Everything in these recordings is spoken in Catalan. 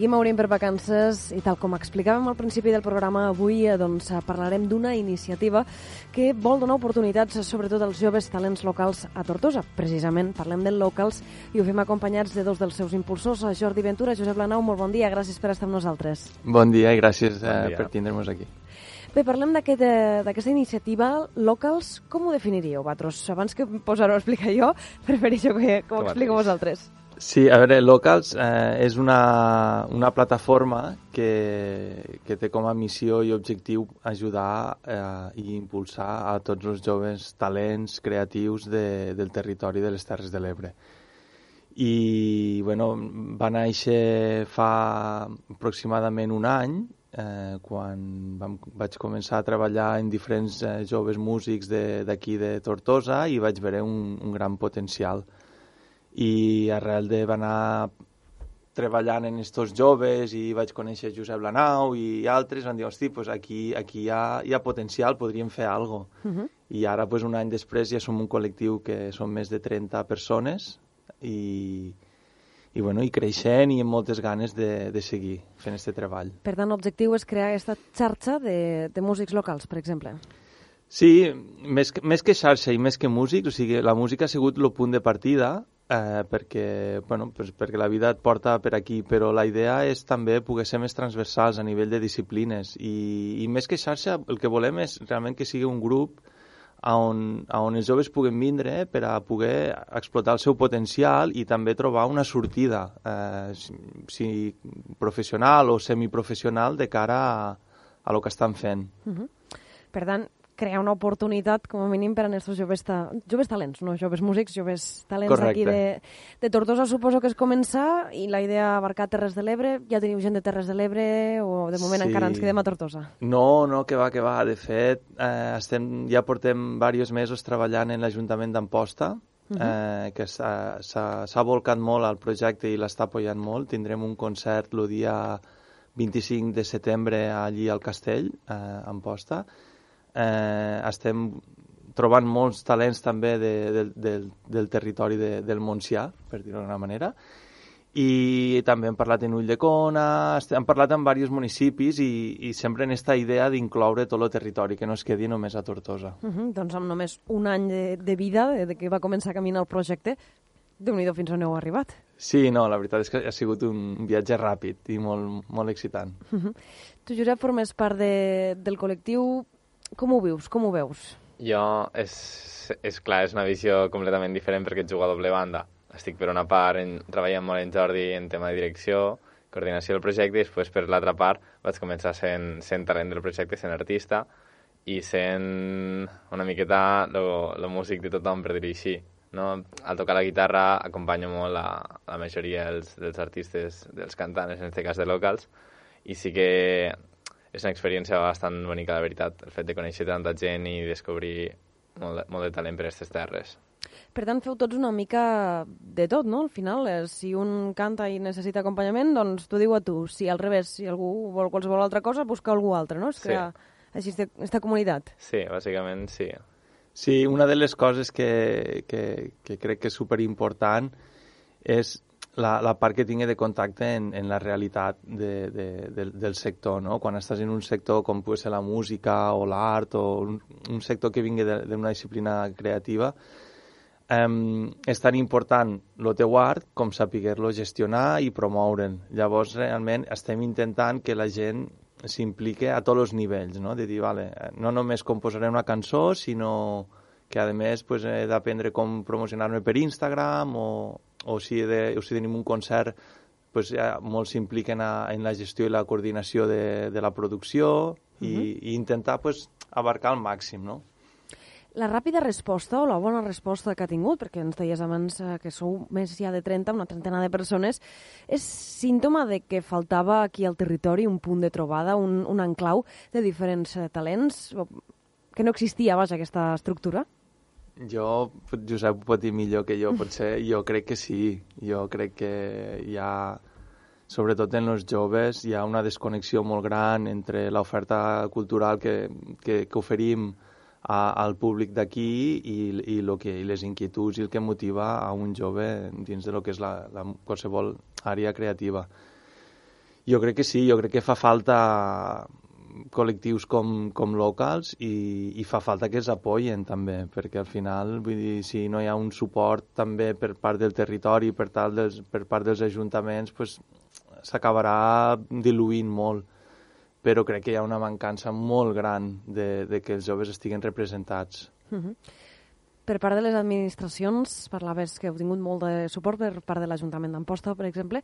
Seguim a Orient per vacances i tal com explicàvem al principi del programa, avui eh, doncs, eh, parlarem d'una iniciativa que vol donar oportunitats sobretot als joves talents locals a Tortosa. Precisament parlem del Locals i ho fem acompanyats de dos dels seus impulsors, eh, Jordi Ventura, Josep Lanau, molt bon dia, gràcies per estar amb nosaltres. Bon dia i gràcies Bon eh, dia. per tindre-nos aquí. Bé, parlem d'aquest, eh, d'aquesta iniciativa Locals. Com ho definiríeu, vosaltres? Abans que posar-ho a explicar jo, prefereixo que, que ho mateix. vosaltres. Sí, a veure, Locals eh, és una, una plataforma que, que té com a missió i objectiu ajudar eh, i impulsar a tots els joves talents creatius de, del territori de les Terres de l'Ebre. I, bueno, va néixer fa aproximadament un any, eh, quan vam, vaig començar a treballar en diferents eh, joves músics d'aquí de, de Tortosa i vaig veure un, un gran potencial i arrel de va anar treballant en estos joves i vaig conèixer Josep Lanau i altres, van dir, hosti, pues aquí, aquí hi, ha, hi ha potencial, podríem fer alguna cosa. Uh -huh. I ara, pues, un any després, ja som un col·lectiu que som més de 30 persones i, i, bueno, i creixent i amb moltes ganes de, de seguir fent aquest treball. Per tant, l'objectiu és crear aquesta xarxa de, de músics locals, per exemple. Sí, més més que xarxa i més que músics, o sigui, la música ha sigut el punt de partida eh, perquè, bueno, pues, perquè la vida et porta per aquí, però la idea és també poder ser més transversals a nivell de disciplines i, i més que xarxa el que volem és realment que sigui un grup a on, a on els joves puguen vindre per a poder explotar el seu potencial i també trobar una sortida, eh, si, si professional o semiprofessional, de cara a, a lo que estan fent. Uh -huh. Per tant, crear una oportunitat, com a mínim, per a aquests joves, ta joves talents, no joves músics, joves talents Correcte. de, de Tortosa, suposo que és començar, i la idea abarcar Terres de l'Ebre. Ja teniu gent de Terres de l'Ebre o de moment Sí. encara ens quedem a Tortosa? No, no, que va, que va. De fet, eh, estem, ja portem diversos mesos treballant en l'Ajuntament d'Amposta, Mhm. eh, que s'ha volcat molt al projecte i l'està apoyant molt. Tindrem un concert el dia 25 de setembre allí al Castell, eh, a Amposta. Eh, estem trobant molts talents també de, del, del, del territori de, del Montsià, per dir-ho d'alguna manera, i també hem parlat en Ulldecona, est- hem parlat amb diversos municipis i, i sempre en aquesta idea d'incloure tot el territori, que no es quedi només a Tortosa. Uh -huh. Doncs amb només un any de, de vida, de, de que va començar a caminar el projecte, déu nhi fins on heu arribat. Sí, no, la veritat és que ha sigut un viatge ràpid i molt, molt excitant. Uh -huh. Tu, Josep, formes part de, del col·lectiu. Com ho vius? Com ho veus? Jo, és, és clar, és una visió completament diferent perquè jugo a doble banda. Estic per una part en, treballant molt en Jordi en tema de direcció, coordinació del projecte, i després per l'altra part vaig començar sent, sent talent del projecte, sent artista, i sent una miqueta el músic de tothom, per dir-ho així. No? Al tocar la guitarra acompanyo molt la, la majoria dels, dels artistes, dels cantants, en aquest cas de locals, i sí que és una experiència bastant bonica, la veritat, el fet de conèixer tanta gent i descobrir molt de, molt de talent per aquestes terres. Per tant, feu tots una mica de tot, no? Al final, eh, si un canta i necessita acompanyament, doncs t'ho diu a tu. Si al revés, si algú vol qualsevol altra cosa, busca algú altre, no? És Sí. crear així aquesta comunitat. Sí, bàsicament sí. Sí, una de les coses que, que, que crec que és superimportant és la, la part que tingui de contacte en, en la realitat de, de, del, del sector, no? Quan estàs en un sector com pot ser la música o l'art o un, un sector que vingui d'una disciplina creativa, um, és tan important el teu art com saber-lo gestionar i promoure'n. Llavors, realment, estem intentant que la gent s'implique a tots els nivells, no? De dir, vale, no només composaré una cançó, sinó que, a més, pues, he d'aprendre com promocionar-me per Instagram o, o, si de, o si tenim un concert pues, ja molts s'impliquen en la gestió i la coordinació de, de la producció i, i intentar pues, abarcar al màxim, no? La ràpida resposta o la bona resposta que ha tingut, perquè ens deies abans eh, que sou més ja de 30, una trentena de persones, és símptoma de que faltava aquí al territori un punt de trobada, un, un enclau de diferents eh, talents, que no existia, vaja, aquesta estructura? Jo, Josep ho pot dir millor que jo, potser jo crec que sí. Jo crec que hi ha, sobretot en els joves, hi ha una desconnexió molt gran entre l'oferta cultural que, que, que oferim a, al públic d'aquí i, i, lo que, i les inquietuds i el que motiva a un jove dins de lo que és la, la, qualsevol àrea creativa. Jo crec que sí, jo crec que fa falta col·lectius com, com locals i, i fa falta que els apoyen també, perquè al final, vull dir, si no hi ha un suport també per part del territori, per, tal dels, per part dels ajuntaments, pues, s'acabarà diluint molt. Però crec que hi ha una mancança molt gran de, de que els joves estiguen representats. Uh -huh. Per part de les administracions, parlaves que heu tingut molt de suport per part de l'Ajuntament d'Amposta, per exemple.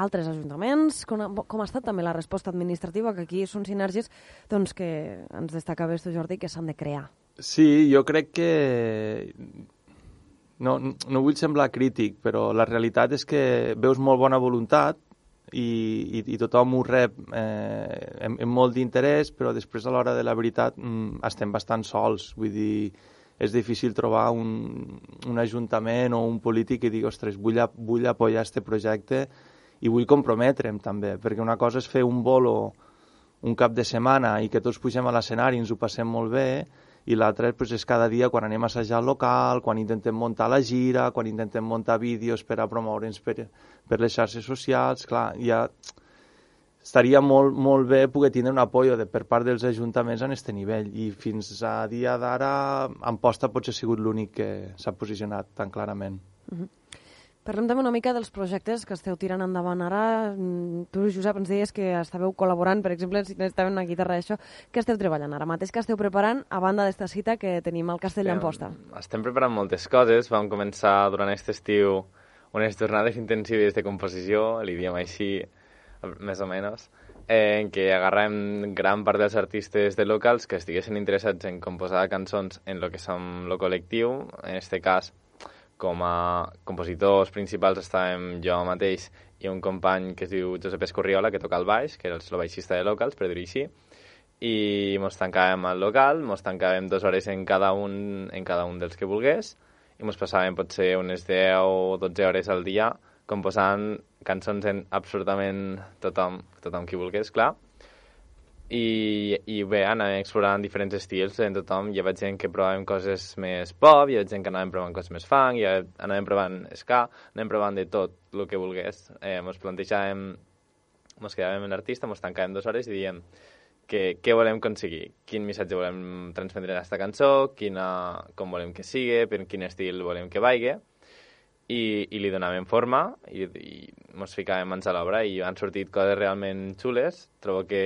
Altres ajuntaments, com ha, com ha estat també la resposta administrativa, que aquí són sinergies doncs, que ens destacaves tu, Jordi, que s'han de crear. Sí, jo crec que no, no vull semblar crític, però la realitat és que veus molt bona voluntat, i, i, i tothom ho rep eh, amb, amb molt d'interès, però després a l'hora de la veritat mm, estem bastant sols. Vull dir, és difícil trobar un, un ajuntament o un polític que digui, ostres, vull, vull apoyar aquest projecte i vull comprometre'm també, perquè una cosa és fer un bolo un cap de setmana i que tots pugem a l'escenari i ens ho passem molt bé, i l'altre pues, és cada dia quan anem a assajar al local, quan intentem muntar la gira, quan intentem muntar vídeos per a promoure'ns per, per les xarxes socials, clar, ja estaria molt, molt bé poder tindre un apoyo de, per part dels ajuntaments en aquest nivell i fins a dia d'ara Amposta potser ha sigut l'únic que s'ha posicionat tan clarament. Uh -huh. Parlem també una mica dels projectes que esteu tirant endavant ara. Mm, tu, Josep, ens deies que estàveu col·laborant, per exemple, si necessitàvem una guitarra d'això. Què esteu treballant ara mateix? Què esteu preparant a banda d'esta cita que tenim al Castell d'Amposta? Estem preparant moltes coses. Vam començar durant aquest estiu unes jornades intensives de composició, li diem així, més o menys, eh, en què agarrem gran part dels artistes de locals que estiguessin interessats en composar cançons en lo que som lo col·lectiu, en este cas com a compositors principals estàvem jo mateix i un company que es diu Josep Escorriola, que toca el baix, que era el baixista de locals, per dir-ho així, i mos tancàvem al local, mos tancàvem dues hores en cada un, en cada un dels que volgués, i mos passàvem potser unes 10 o 12 hores al dia composant cançons en absolutament tothom, tothom qui volgués, clar, i, i bé, anàvem explorant diferents estils en tothom. Hi havia gent que provàvem coses més pop, hi havia gent que anàvem provant coses més funk, i anàvem provant ska, anàvem provant de tot el que volgués. Eh, mos plantejàvem, mos quedàvem en l'artista, mos tancàvem dues hores i diem que, què volem aconseguir, quin missatge volem transmetre en aquesta cançó, quina, com volem que sigui, per quin estil volem que vagi, i, i li donàvem forma i, i mos ficàvem mans a l'obra i han sortit coses realment xules. Trobo que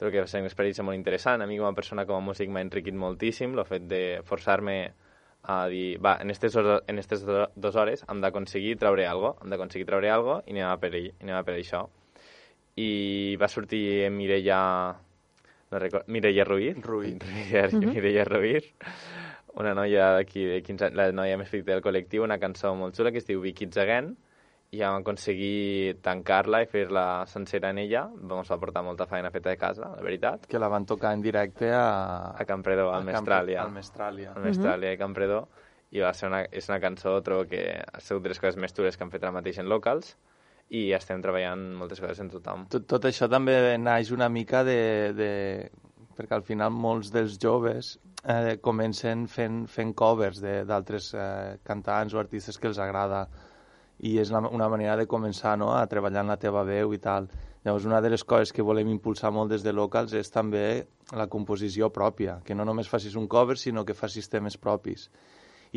Crec que va ser una experiència molt interessant. A mi com a persona, com a músic, m'ha enriquit moltíssim el fet de forçar-me a dir, va, en aquestes en estes dues hores hem d'aconseguir treure alguna cosa, hem d'aconseguir treure alguna cosa i anem a per, i anem a per això. I va sortir en Mireia, no record, Mireia Ruiz, Ruiz. Mireia, uh -huh. Mireia Ruiz, una noia d'aquí de 15 anys, la noia més petita del col·lectiu, una cançó molt xula que es diu Be Kids Again, i vam aconseguir tancar-la i fer-la sencera en ella. Vam portar molta feina feta de casa, la veritat. Que la van tocar en directe a... A Campredó, al Mestràlia. Al Mestràlia. Al Mestràlia uh -huh. i Campredó. I va ser una, és una cançó, trobo que ha sigut de les coses més dures que han fet ara mateix en locals i estem treballant moltes coses en tothom. Tot, tot això també naix una mica de, de... perquè al final molts dels joves eh, comencen fent, fent covers d'altres eh, cantants o artistes que els agrada i és la, una manera de començar no? a treballar en la teva veu i tal. Llavors, una de les coses que volem impulsar molt des de locals és també la composició pròpia, que no només facis un cover, sinó que facis temes propis.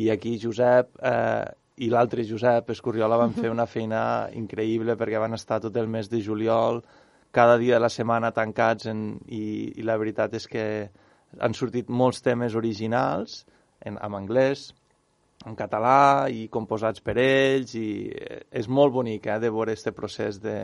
I aquí Josep eh, i l'altre Josep Escorriola van fer una feina increïble perquè van estar tot el mes de juliol, cada dia de la setmana tancats, en, i, i la veritat és que han sortit molts temes originals en, en anglès, en català i composats per ells i eh, és molt bonic eh, de veure aquest procés de...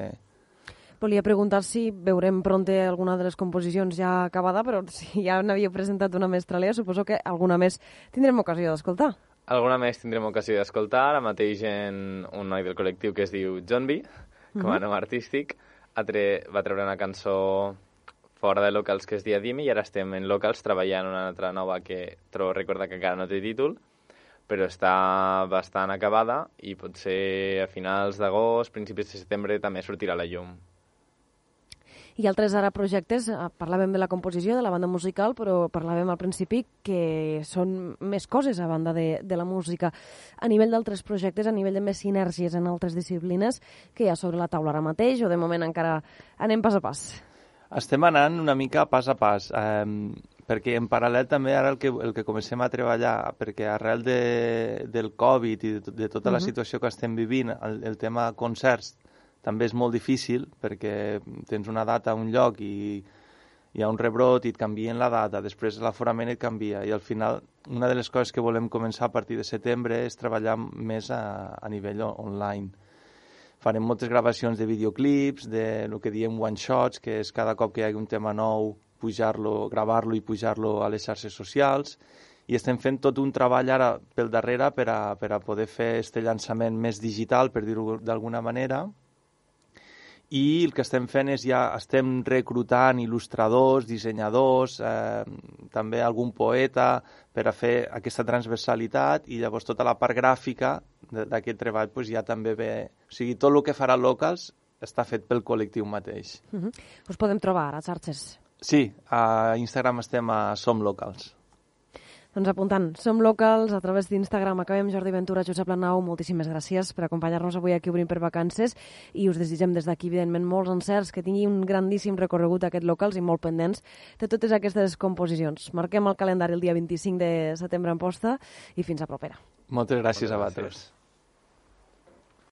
Volia preguntar si veurem pronte alguna de les composicions ja acabada, però si ja n'havia presentat una més tralea, suposo que alguna més tindrem ocasió d'escoltar. Alguna més tindrem ocasió d'escoltar, ara mateix en un noi del col·lectiu que es diu John B, com a -huh. nom artístic, tre va treure una cançó fora de locals que es dia Dimi i ara estem en locals treballant una altra nova que trobo recordar que encara no té títol, però està bastant acabada i potser a finals d'agost, principis de setembre, també sortirà la llum. I altres ara projectes, eh, parlàvem de la composició, de la banda musical, però parlàvem al principi que són més coses a banda de, de la música. A nivell d'altres projectes, a nivell de més sinergies en altres disciplines, que hi ha sobre la taula ara mateix o de moment encara anem pas a pas? Estem anant una mica pas a pas, eh, perquè en paral·lel també ara el que, el que comencem a treballar, perquè arrel de, del Covid i de, de tota uh -huh. la situació que estem vivint, el, el tema concerts també és molt difícil, perquè tens una data a un lloc i hi ha un rebrot i et canvien la data, després l'aforament et canvia, i al final una de les coses que volem començar a partir de setembre és treballar més a, a nivell online. Farem moltes gravacions de videoclips, de el que diem one-shots, que és cada cop que hi hagi un tema nou, pujar-lo, gravar-lo i pujar-lo a les xarxes socials, i estem fent tot un treball ara pel darrere per a, per a poder fer aquest llançament més digital, per dir-ho d'alguna manera, i el que estem fent és ja estem reclutant il·lustradors, dissenyadors, eh, també algun poeta per a fer aquesta transversalitat i llavors tota la part gràfica d'aquest treball pues, ja també ve... O sigui, tot el que farà Locals està fet pel col·lectiu mateix. Uh -huh. Us podem trobar a xarxes? Sí, a Instagram estem a Som Locals. Doncs apuntant, som locals a través d'Instagram. Acabem Jordi Ventura, Josep Lanau, moltíssimes gràcies per acompanyar-nos avui aquí Obrim per Vacances i us desitgem des d'aquí, evidentment, molts encerts, que tingui un grandíssim recorregut aquest locals i molt pendents de totes aquestes composicions. Marquem el calendari el dia 25 de setembre en posta i fins a propera. Moltes gràcies Moltes gràcies. a vosaltres.